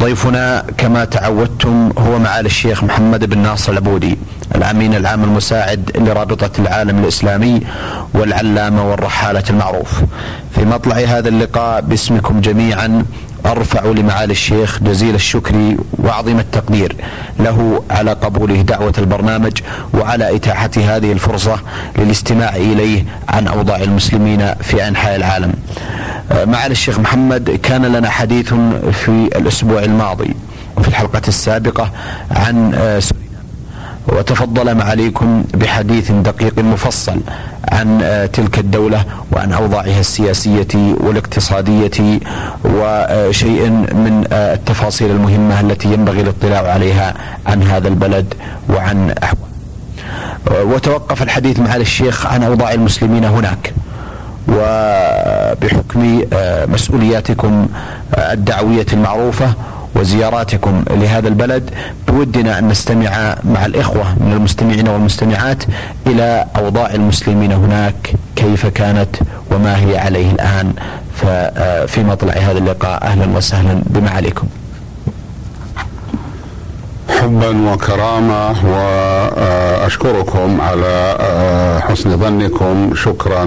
ضيفنا كما تعودتم هو معالي الشيخ محمد بن ناصر العبودي الأمين العام المساعد لرابطة العالم الإسلامي والعلامة والرحالة المعروف. في مطلع هذا اللقاء باسمكم جميعا أرفع لمعالي الشيخ جزيل الشكر وعظيم التقدير له على قبوله دعوة البرنامج وعلى إتاحة هذه الفرصة للاستماع إليه عن أوضاع المسلمين في أنحاء العالم. معالي الشيخ محمد كان لنا حديث في الأسبوع الماضي وفي الحلقة السابقة عن سوريا وتفضل معاليكم بحديث دقيق مفصل عن تلك الدولة وعن أوضاعها السياسية والاقتصادية وشيء من التفاصيل المهمة التي ينبغي الاطلاع عليها عن هذا البلد وعن أحوال. وتوقف الحديث معالي الشيخ عن أوضاع المسلمين هناك. وبحكم مسؤولياتكم الدعوية المعروفة وزياراتكم لهذا البلد بودنا أن نستمع مع الإخوة من المستمعين والمستمعات إلى أوضاع المسلمين هناك كيف كانت وما هي عليه الآن ففي مطلع هذا اللقاء أهلا وسهلا بمعاليكم. حبا وكرامة وأشكركم على حسن ظنكم. شكرا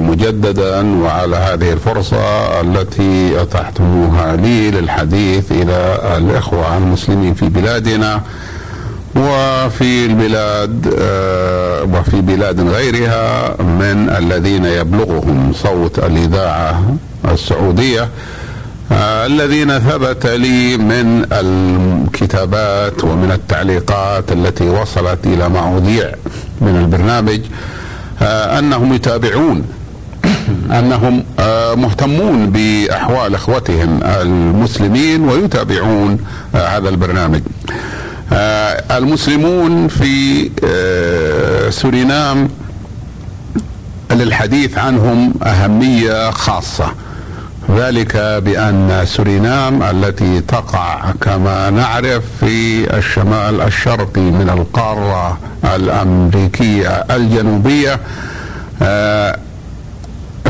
مجددا. وعلى هذه الفرصة التي أتحتموها لي للحديث إلى الإخوة المسلمين في بلادنا وفي البلاد وفي بلاد غيرها من الذين يبلغهم صوت الإذاعة السعودية. الذين ثبت لي من الكتابات ومن التعليقات التي وصلت إلى ما اذيع من البرنامج أنهم يتابعون أنهم مهتمون بأحوال إخوتهم المسلمين ويتابعون هذا البرنامج. المسلمون في سورينام للحديث عنهم أهمية خاصة. ذلك بأن سورينام التي تقع كما نعرف في الشمال الشرقي من القارة الأمريكية الجنوبية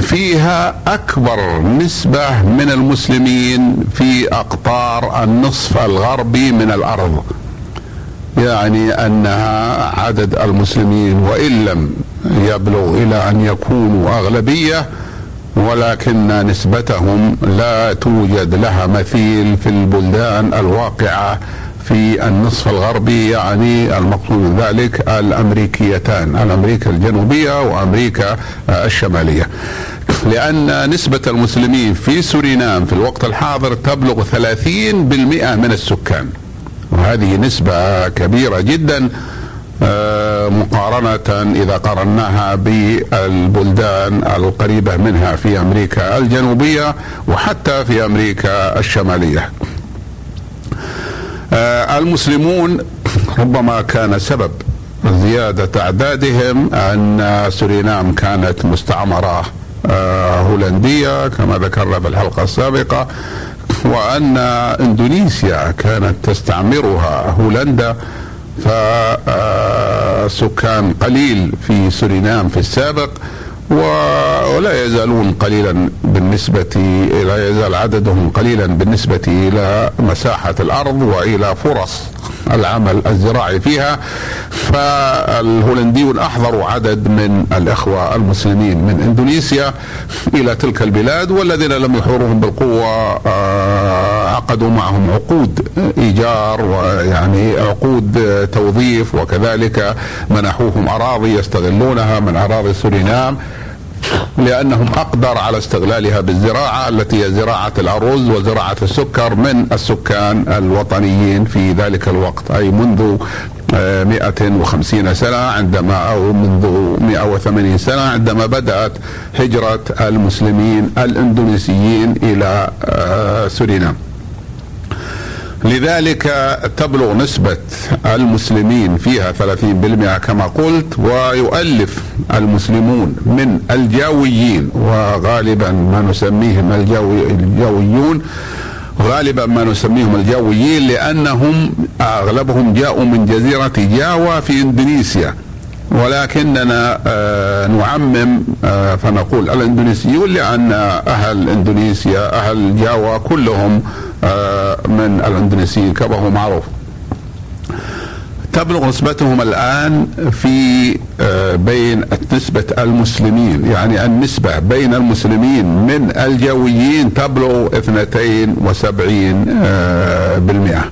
فيها أكبر نسبة من المسلمين في أقطار النصف الغربي من الأرض. يعني أنها عدد المسلمين وإن لم يبلغ إلى أن يكونوا أغلبية ولكن نسبتهم لا توجد لها مثيل في البلدان الواقعة في النصف الغربي يعني المقصود ذلك الأمريكيتان الأمريكا الجنوبية وأمريكا الشمالية. لأن نسبة المسلمين في سورينام في الوقت الحاضر تبلغ 30% من السكان. وهذه نسبة كبيرة جدا مقارنة إذا قارناها بالبلدان القريبة منها في أمريكا الجنوبية وحتى في أمريكا الشمالية. المسلمون ربما كان سبب زيادة أعدادهم أن سورينام كانت مستعمرة هولندية كما ذكرنا في الحلقة السابقة وأن إندونيسيا كانت تستعمرها هولندا فسكان قليل في سورينام في السابق ولا يزالون قليلا بالنسبة لا يزال عددهم قليلا بالنسبة إلى مساحة الأرض وإلى فرص العمل الزراعي فيها. فالهولنديون أحضروا عدد من الإخوة المسلمين من إندونيسيا إلى تلك البلاد والذين لم يحضروهم بالقوة عقدوا معهم عقود إيجار ويعني عقود توظيف وكذلك منحوهم أراضي يستغلونها من أراضي سورينام لأنهم أقدر على استغلالها بالزراعة التي هي زراعة الأرز وزراعة السكر من السكان الوطنيين في ذلك الوقت أي منذ 150 سنة عندما أو منذ 180 سنة عندما بدأت هجرة المسلمين الإندونيسيين إلى سورينام. لذلك تبلغ نسبة المسلمين فيها 30% كما قلت ويؤلف المسلمون من الجاويين وغالبا ما نسميهم الجاوي الجاويون غالبا ما نسميهم الجاويين لأنهم أغلبهم جاءوا من جزيرة جاوا في إندونيسيا. ولكننا آه نعمم آه فنقول الإندونيسيون لأن أهل إندونيسيا أهل جاوا كلهم من الإندونيسيين كما هو معروف. تبلغ نسبتهم الآن في آه، بين نسبة المسلمين يعني النسبة بين المسلمين من الجويين تبلغ 72 آه، بالمئة.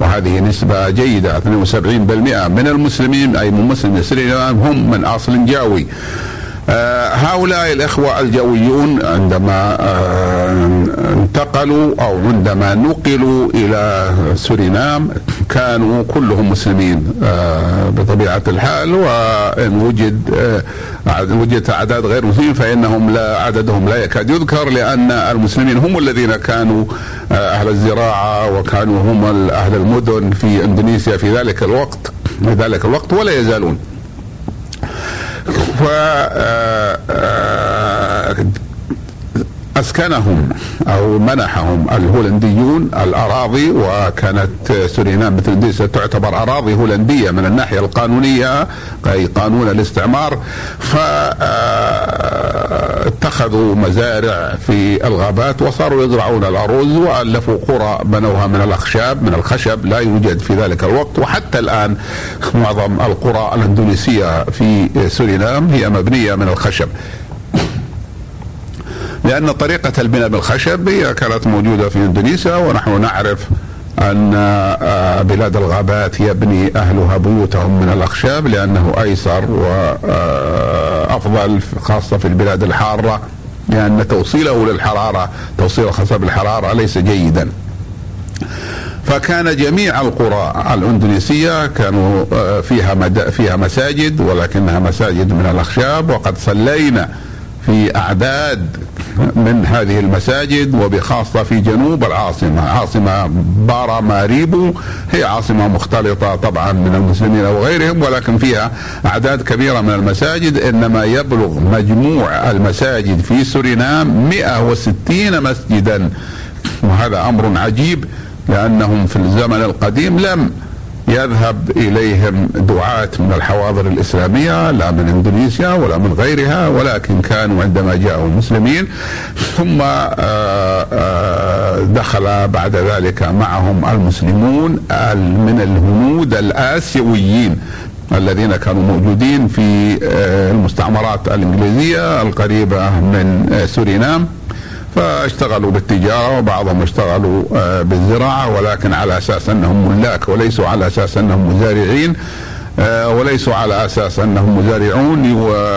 وهذه نسبة جيدة 72% من المسلمين أي من مسلم هم من أصل جاوي. آه، هؤلاء الإخوة الجويون عندما آه، انتقلوا أو عندما نقلوا إلى سورينام كانوا كلهم مسلمين آه، بطبيعة الحال وإن وجد وجدت أعداد غير مسلمين فإنهم لا عددهم لا يكاد يذكر لأن المسلمين هم الذين كانوا أهل الزراعة وكانوا هم أهل المدن في إندونيسيا في ذلك الوقت في ذلك الوقت ولا يزالون. ف آه، آه، أسكنهم أو منحهم الهولنديون الأراضي وكانت سورينام مثل اندونيسيا تعتبر أراضي هولندية من الناحية القانونية أي قانون الاستعمار. فاتخذوا مزارع في الغابات وصاروا يزرعون الأرز وألفوا قرى بنوها من الأخشاب من الخشب لا يوجد في ذلك الوقت. وحتى الآن معظم القرى الأندونيسية في سورينام هي مبنية من الخشب. لأن طريقة البناء بالخشب هي كانت موجودة في إندونيسيا ونحن نعرف أن آه، بلاد الغابات يبني أهلها بيوتهم من الأخشاب لأنه أيسر وأفضل خاصة في البلاد الحارة لأن توصيله للحرارة توصيل خاصة بالحرارة ليس جيدا. فكان جميع القرى الإندونيسية كانوا آه، فيها فيها مساجد ولكنها مساجد من الأخشاب وقد صلينا في أعداد من هذه المساجد وبخاصة في جنوب العاصمة. عاصمة بارا ماريبو هي عاصمة مختلطة طبعا من المسلمين أو غيرهم ولكن فيها أعداد كبيرة من المساجد. إنما يبلغ مجموع المساجد في سورينام 160 مسجدا. وهذا أمر عجيب لأنهم في الزمن القديم لم يذهب إليهم دعاة من الحواضر الإسلامية لا من إندونيسيا ولا من غيرها ولكن كانوا عندما جاءوا المسلمين ثم آه، آه، دخل بعد ذلك معهم المسلمون من الهنود الآسيويين الذين كانوا موجودين في آه، المستعمرات الإنجليزية القريبة من سورينام. فاشتغلوا بالتجارة وبعضهم اشتغلوا آه، بالزراعة ولكن على أساس أنهم ملاك وليسوا على أساس أنهم مزارعين آه، وليسوا على أساس أنهم مزارعون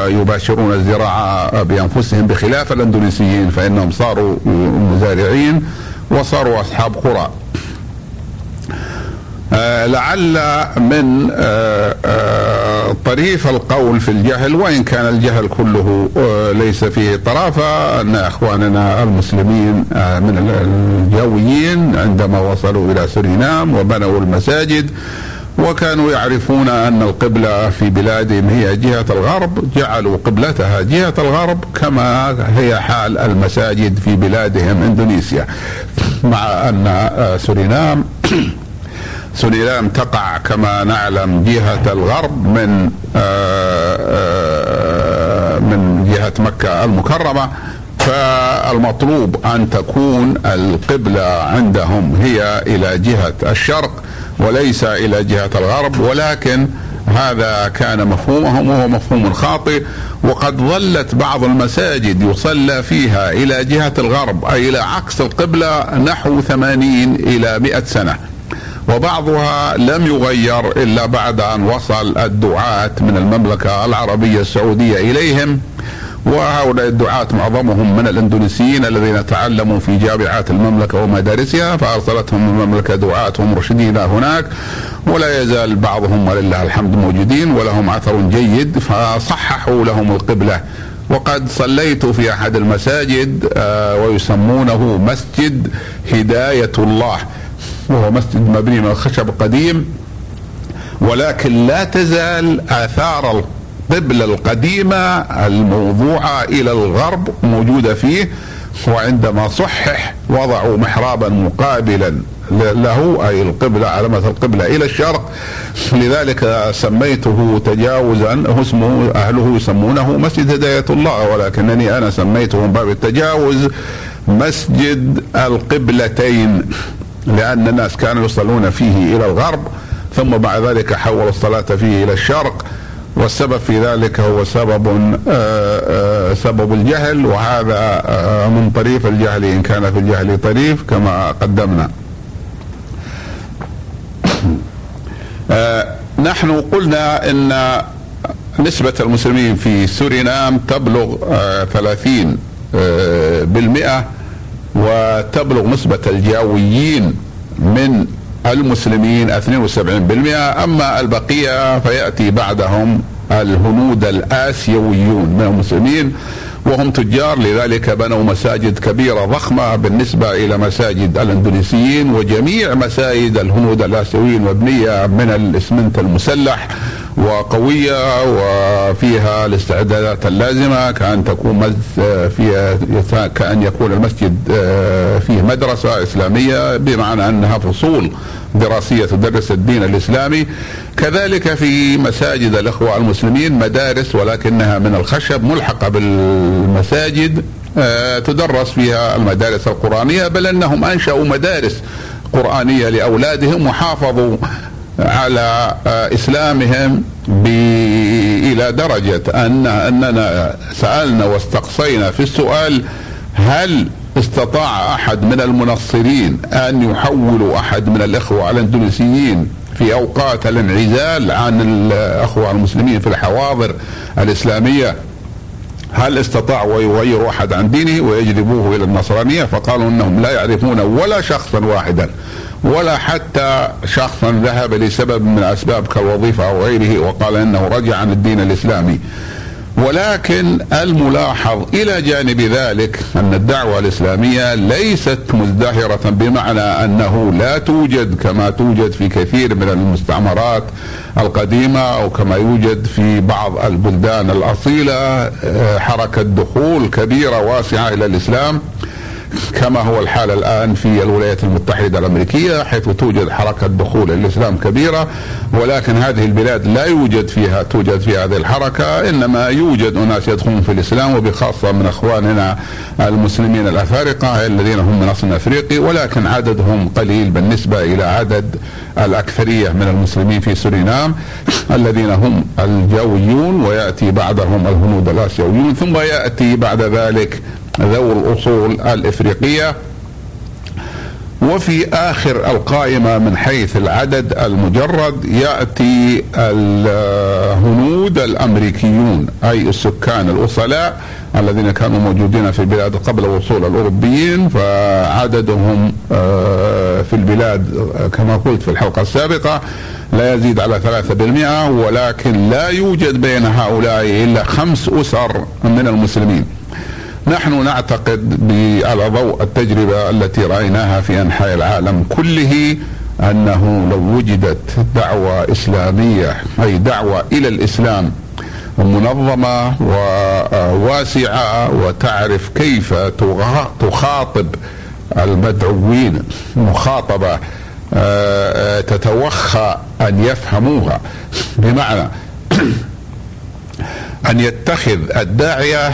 يباشرون الزراعة بأنفسهم بخلاف الأندونيسيين فإنهم صاروا مزارعين وصاروا أصحاب قرى. آه، لعل من طريف القول في الجهل وإن كان الجهل كله ليس فيه طرافة أن إخواننا المسلمين من الجاويين عندما وصلوا إلى سورينام وبنوا المساجد وكانوا يعرفون أن القبلة في بلادهم هي جهة الغرب جعلوا قبلتها جهة الغرب كما هي حال المساجد في بلادهم إندونيسيا. مع أن سورينام سوريلام تقع كما نعلم جهة الغرب من آه، آه، من جهة مكة المكرمة. فالمطلوب أن تكون القبلة عندهم هي إلى جهة الشرق وليس إلى جهة الغرب. ولكن هذا كان مفهومهم وهو مفهوم خاطئ. وقد ظلت بعض المساجد يصلى فيها إلى جهة الغرب أي إلى عكس القبلة نحو ثمانين إلى مئة سنة. وبعضها لم يغير إلا بعد أن وصل الدعاة من المملكة العربية السعودية إليهم وهؤلاء الدعاة معظمهم من الإندونيسيين الذين تعلموا في جامعات المملكة ومدارسها فأرسلتهم المملكة دعاة ومرشدين هناك ولا يزال بعضهم ولله الحمد موجودين ولهم أثر جيد فصححوا لهم القبلة. وقد صليت في أحد المساجد آه، ويسمونه مسجد هداية الله. وهو مسجد مبني من الخشب القديم ولكن لا تزال آثار القبلة القديمة الموضوعة إلى الغرب موجودة فيه وعندما صحح وضعوا محرابا مقابلا له أي القبلة علامة القبلة إلى الشرق. لذلك سميته تجاوزا هو اسمه أهله يسمونه مسجد هداية الله ولكنني أنا سميته من باب التجاوز مسجد القبلتين. لأن الناس كانوا يصلون فيه إلى الغرب ثم بعد ذلك حولوا الصلاة فيه إلى الشرق والسبب في ذلك هو سبب آه، آه، سبب الجهل وهذا آه، من طريف الجهل إن كان في الجهل طريف كما قدمنا. نحن قلنا إن نسبة المسلمين في سورينام تبلغ 30 بالمئة وتبلغ نسبة الجاويين من المسلمين 72% أما البقية فيأتي بعدهم الهنود الآسيويون من المسلمين وهم تجار لذلك بنوا مساجد كبيرة ضخمة بالنسبة إلى مساجد الإندونيسيين وجميع مساجد الهنود الآسيويين مبنية من الإسمنت المسلح. وقوية وفيها الاستعدادات اللازمة كأن تكون فيها كأن يكون المسجد آه، فيه مدرسة إسلامية بمعنى أنها فصول دراسية تدرس الدين الإسلامي. كذلك في مساجد الإخوة المسلمين مدارس ولكنها من الخشب ملحقة بالمساجد آه، تدرس فيها المدارس القرآنية بل أنهم أنشأوا مدارس قرآنية لأولادهم وحافظوا على آه، إسلامهم إلى درجة ان أننا سألنا واستقصينا في السؤال هل استطاع أحد من المنصرين أن يحولوا أحد من الإخوة الإندونيسيين في أوقات الانعزال عن الإخوة المسلمين في الحواضر الإسلامية؟ هل استطاعوا يغيروا أحد عن دينه ويجذبوه إلى النصرانية؟ فقالوا إنهم لا يعرفون ولا شخصا واحدا. ولا حتى شخصا ذهب لسبب من أسباب كالوظيفه أو غيره وقال إنه رجع عن الدين الإسلامي. ولكن الملاحظ إلى جانب ذلك أن الدعوة الإسلامية ليست مزدهرة بمعنى أنه لا توجد كما توجد في كثير من المستعمرات القديمة أو كما يوجد في بعض البلدان الأصيلة آه، حركة دخول كبيرة واسعة إلى الإسلام. كما هو الحال الآن في الولايات المتحدة الأمريكية حيث توجد حركة دخول الإسلام كبيرة ولكن هذه البلاد لا يوجد فيها توجد فيها هذه الحركة إنما يوجد أناس يدخلون في الإسلام وبخاصة من إخواننا المسلمين الأفارقة الذين هم من أصل أفريقي ولكن عددهم قليل بالنسبة إلى عدد الأكثرية من المسلمين في سورينام الذين هم الجويون ويأتي بعدهم الهنود الآسيويون ثم يأتي بعد ذلك ذوي الأصول الإفريقية وفي آخر القائمة من حيث العدد المجرد يأتي الهنود الأمريكيون أي السكان الأصلاء الذين كانوا موجودين في البلاد قبل وصول الأوروبيين فعددهم آه، في البلاد كما قلت في الحلقة السابقة لا يزيد على ثلاثة بالمئة ولكن لا يوجد بين هؤلاء إلا خمس أسر من المسلمين. نحن نعتقد على ضوء التجربة التي رأيناها في أنحاء العالم كله أنه لو وجدت دعوة إسلامية أي دعوة إلى الإسلام منظمة وواسعة وتعرف كيف تخاطب المدعوين مخاطبة آه، تتوخى أن يفهموها. بمعنى أن يتخذ الداعية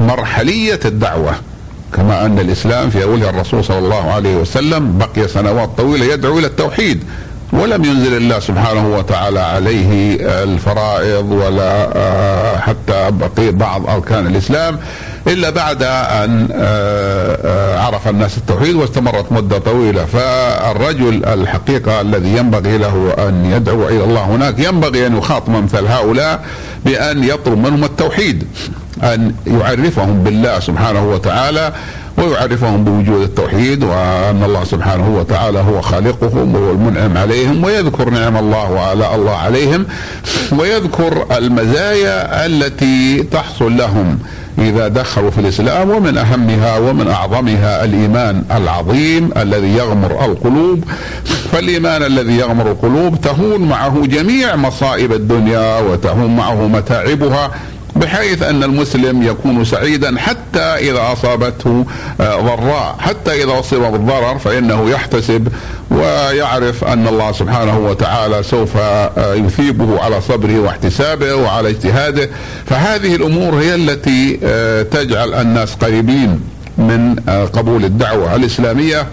مرحلية الدعوة. كما أن الإسلام في أولها الرسول صلى الله عليه وسلم بقي سنوات طويلة يدعو إلى التوحيد. ولم ينزل الله سبحانه وتعالى عليه الفرائض ولا آه، حتى بقي بعض أركان الإسلام. إلا بعد أن آه، آه، عرف الناس التوحيد واستمرت مدة طويلة. فالرجل الحقيقة الذي ينبغي له أن يدعو إلى الله هناك ينبغي أن يخاطب مثل هؤلاء بأن يطلب منهم التوحيد أن يعرفهم بالله سبحانه وتعالى ويعرفهم بوجود التوحيد وأن الله سبحانه وتعالى هو خالقهم وهو المنعم عليهم ويذكر نعم الله وآلاء الله عليهم ويذكر المزايا التي تحصل لهم. إذا دخلوا في الإسلام ومن أهمها ومن أعظمها الإيمان العظيم الذي يغمر القلوب. فالإيمان الذي يغمر القلوب تهون معه جميع مصائب الدنيا وتهون معه متاعبها. بحيث أن المسلم يكون سعيدا حتى إذا أصابته آه، ضراء، حتى إذا أصيب بالضرر فإنه يحتسب ويعرف أن الله سبحانه وتعالى سوف آه، يثيبه على صبره واحتسابه وعلى اجتهاده، فهذه الأمور هي التي آه، تجعل الناس قريبين من قبول الدعوة الإسلامية.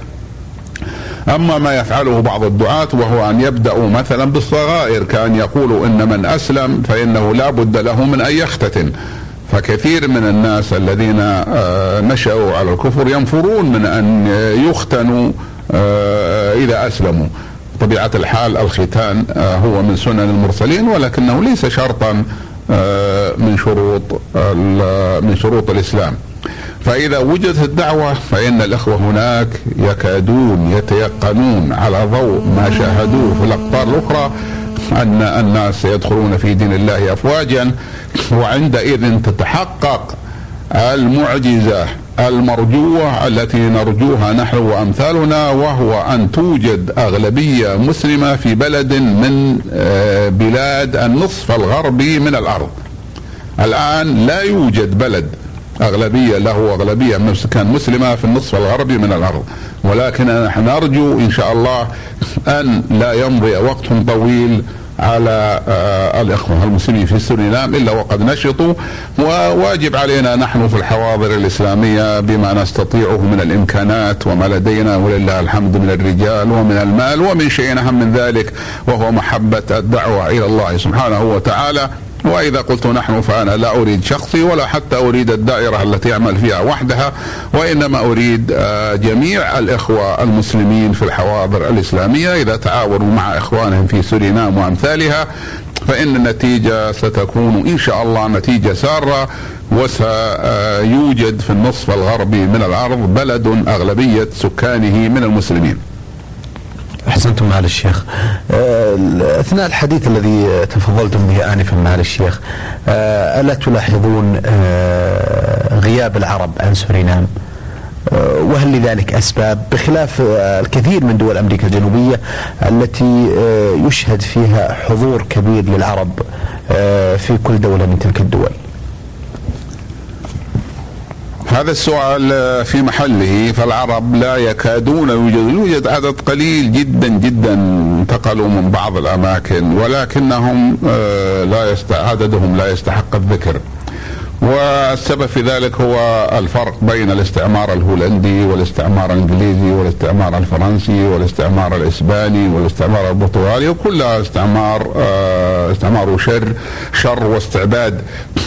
أما ما يفعله بعض الدعاة وهو أن يبدأوا مثلا بالصغائر كأن يقولوا إن من أسلم فإنه لا بد له من أن يختتن فكثير من الناس الذين آه، نشأوا على الكفر ينفرون من أن يختنوا آه، إذا أسلموا. طبيعة الحال الختان آه، هو من سنن المرسلين ولكنه ليس شرطا من شروط من شروط الإسلام. فإذا وجدت الدعوة فإن الإخوة هناك يكادون يتيقنون على ضوء ما شاهدوه في الأقطار الأخرى أن الناس يدخلون في دين الله أفواجا وعندئذ تتحقق المعجزة المرجوة التي نرجوها نحن وأمثالنا وهو أن توجد أغلبية مسلمة في بلد من آه، بلاد النصف الغربي من الأرض. الآن لا يوجد بلد أغلبية له أغلبية من السكان مسلمة في النصف الغربي من الأرض. ولكن نحن نرجو إن شاء الله أن لا يمضي وقت طويل على آه الإخوة المسلمين في سورينام إلا وقد نشطوا. وواجب علينا نحن في الحواضر الإسلامية بما نستطيعه من الإمكانات وما لدينا ولله الحمد من الرجال ومن المال ومن شيء أهم من ذلك وهو محبة الدعوة إلى الله سبحانه وتعالى. وإذا قلت نحن فأنا لا أريد شخصي ولا حتى أريد الدائرة التي أعمل فيها وحدها وإنما أريد آه، جميع الإخوة المسلمين في الحواضر الإسلامية إذا تعاونوا مع إخوانهم في سورينام وأمثالها فإن النتيجة ستكون إن شاء الله نتيجة سارة وسيوجد في النصف الغربي من الأرض بلد أغلبية سكانه من المسلمين. أحسنتم معالي الشيخ. آه، أثناء الحديث الذي تفضلتم به انفا معالي الشيخ آه، ألا تلاحظون آه، غياب العرب عن سورينام؟ وهل لذلك أسباب؟ بخلاف الكثير من دول أمريكا الجنوبية التي يشهد فيها حضور كبير للعرب في كل دولة من تلك الدول. هذا السؤال في محله فالعرب لا يكادون يوجد يوجد عدد قليل جدا جدا انتقلوا من بعض الأماكن ولكنهم آه، لا. عددهم لا يستحق الذكر والسبب في ذلك هو الفرق بين الاستعمار الهولندي والاستعمار الإنجليزي والاستعمار الفرنسي والاستعمار الإسباني والاستعمار البرتغالي وكلها استعمار آه، استعمار شر شر واستعباد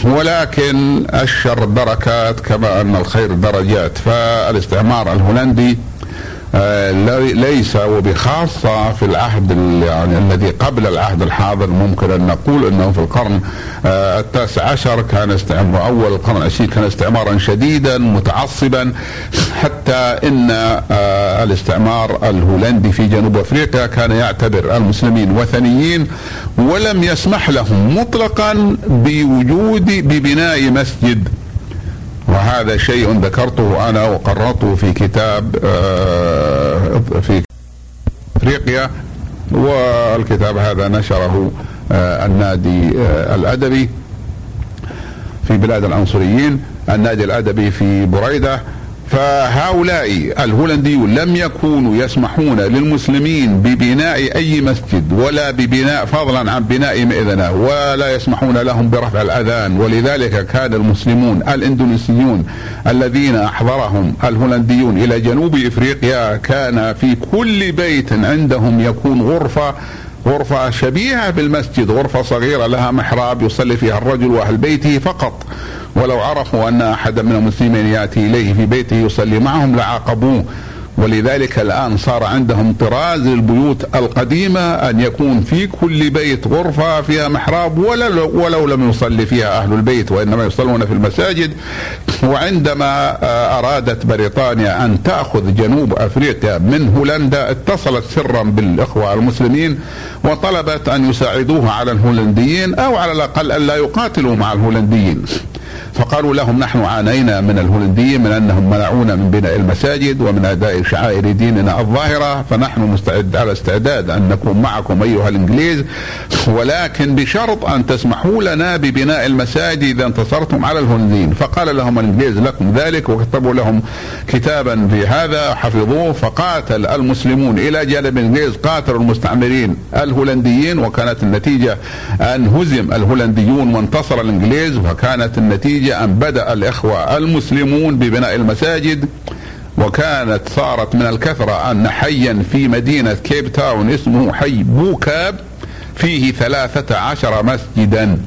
ولكن الشر دركات كما أن الخير درجات. فالاستعمار الهولندي ليس وبخاصة في العهد يعني الذي قبل العهد الحاضر ممكن أن نقول أنه في القرن آه، التاسع عشر كان استعمار أول القرن العشرين كان استعمارا شديدا متعصبا حتى أن آه، الاستعمار الهولندي في جنوب أفريقيا كان يعتبر المسلمين وثنيين ولم يسمح لهم مطلقا بوجود ببناء مسجد وهذا شيء ذكرته أنا وقررته في كتاب آه، في افريقيا والكتاب هذا نشره آه، النادي آه، الأدبي في بلاد العنصريين النادي الأدبي في بريدة فهؤلاء الهولنديون لم يكونوا يسمحون للمسلمين ببناء أي مسجد ولا ببناء فضلا عن بناء مئذنة ولا يسمحون لهم برفع الأذان. ولذلك كان المسلمون الإندونيسيون الذين أحضرهم الهولنديون إلى جنوب إفريقيا كان في كل بيت عندهم يكون غرفة غرفة شبيهة بالمسجد غرفة صغيرة لها محراب يصلي فيها الرجل وأهل بيته فقط. ولو عرفوا أن أحدا من المسلمين يأتي إليه في بيته يصلي معهم لعاقبوه. ولذلك الآن صار عندهم طراز للبيوت القديمة أن يكون في كل بيت غرفة فيها محراب ولو, ولو لم يصلي فيها أهل البيت وإنما يصلون في المساجد. وعندما آه، أرادت بريطانيا أن تأخذ جنوب أفريقيا من هولندا اتصلت سرا بالإخوة المسلمين وطلبت أن يساعدوها على الهولنديين أو على الأقل أن لا يقاتلوا مع الهولنديين. فقالوا لهم نحن عانينا من الهولنديين من أنهم منعونا من بناء المساجد ومن أداء شعائر ديننا الظاهرة فنحن مستعد على استعداد أن نكون معكم أيها الإنجليز ولكن بشرط أن تسمحوا لنا ببناء المساجد إذا انتصرتم على الهولنديين. فقال لهم الإنجليز لكم ذلك وكتبوا لهم كتابا في هذا حفظوه فقاتل المسلمون إلى جانب الإنجليز قاتلوا المستعمرين الهولنديين وكانت النتيجة أن هزم الهولنديون وانتصر الإنجليز وكانت النتيجة أن بدأ الإخوة المسلمون ببناء المساجد وكانت صارت من الكثرة أن حيا في مدينة كيب تاون اسمه حي بوكاب فيه ثلاثة عشر مسجدا.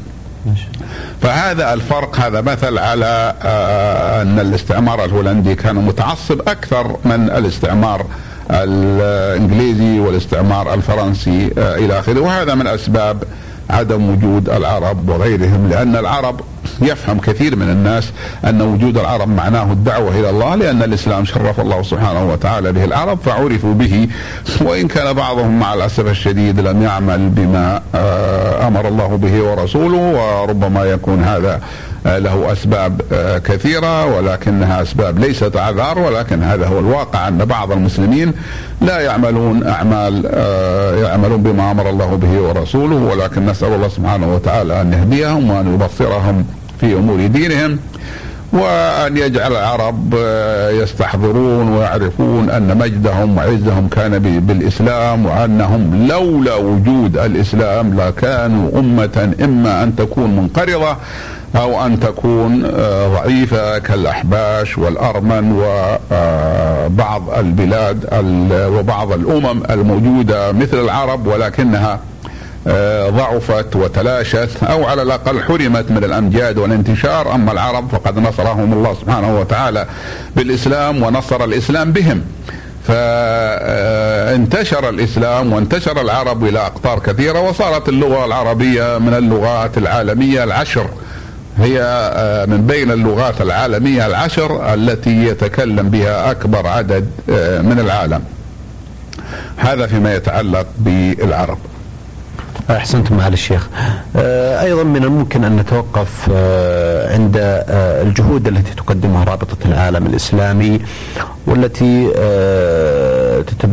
فهذا الفرق هذا مثل على آه، أن الاستعمار الهولندي كان متعصب أكثر من الاستعمار الإنجليزي والاستعمار الفرنسي آه، إلى آخره. وهذا من أسباب عدم وجود العرب وغيرهم لأن العرب يفهم كثير من الناس أن وجود العرب معناه الدعوة إلى الله لأن الإسلام شرف الله سبحانه وتعالى به العرب فعرفوا به وإن كان بعضهم مع الأسف الشديد لم يعمل بما آه، أمر الله به ورسوله وربما يكون هذا آه، له أسباب آه، كثيرة ولكنها أسباب ليست اعذار ولكن هذا هو الواقع أن بعض المسلمين لا يعملون أعمال يعملون بما أمر الله به ورسوله ولكن نسأل الله سبحانه وتعالى أن يهديهم وأن يبصرهم. في أمور دينهم وأن يجعل العرب آه، يستحضرون ويعرفون أن مجدهم وعزهم كان بالإسلام وأنهم لولا وجود الإسلام لكانوا أمة إما أن تكون منقرضة أو أن تكون آه، ضعيفة كالأحباش والأرمن وبعض آه، البلاد وبعض الأمم الموجودة مثل العرب ولكنها ضعفت وتلاشت أو على الأقل حرمت من الأمجاد والانتشار. أما العرب فقد نصرهم الله سبحانه وتعالى بالإسلام ونصر الإسلام بهم. فانتشر الإسلام وانتشر العرب إلى أقطار كثيرة وصارت اللغة العربية من اللغات العالمية العشر. هي آه، من بين اللغات العالمية العشر التي يتكلم بها أكبر عدد آه، من العالم. هذا فيما يتعلق بالعرب. احسنت معالي الشيخ. آه، أيضا من الممكن أن نتوقف آه، عند آه، الجهود التي تقدمها رابطة العالم الإسلامي والتي تتبع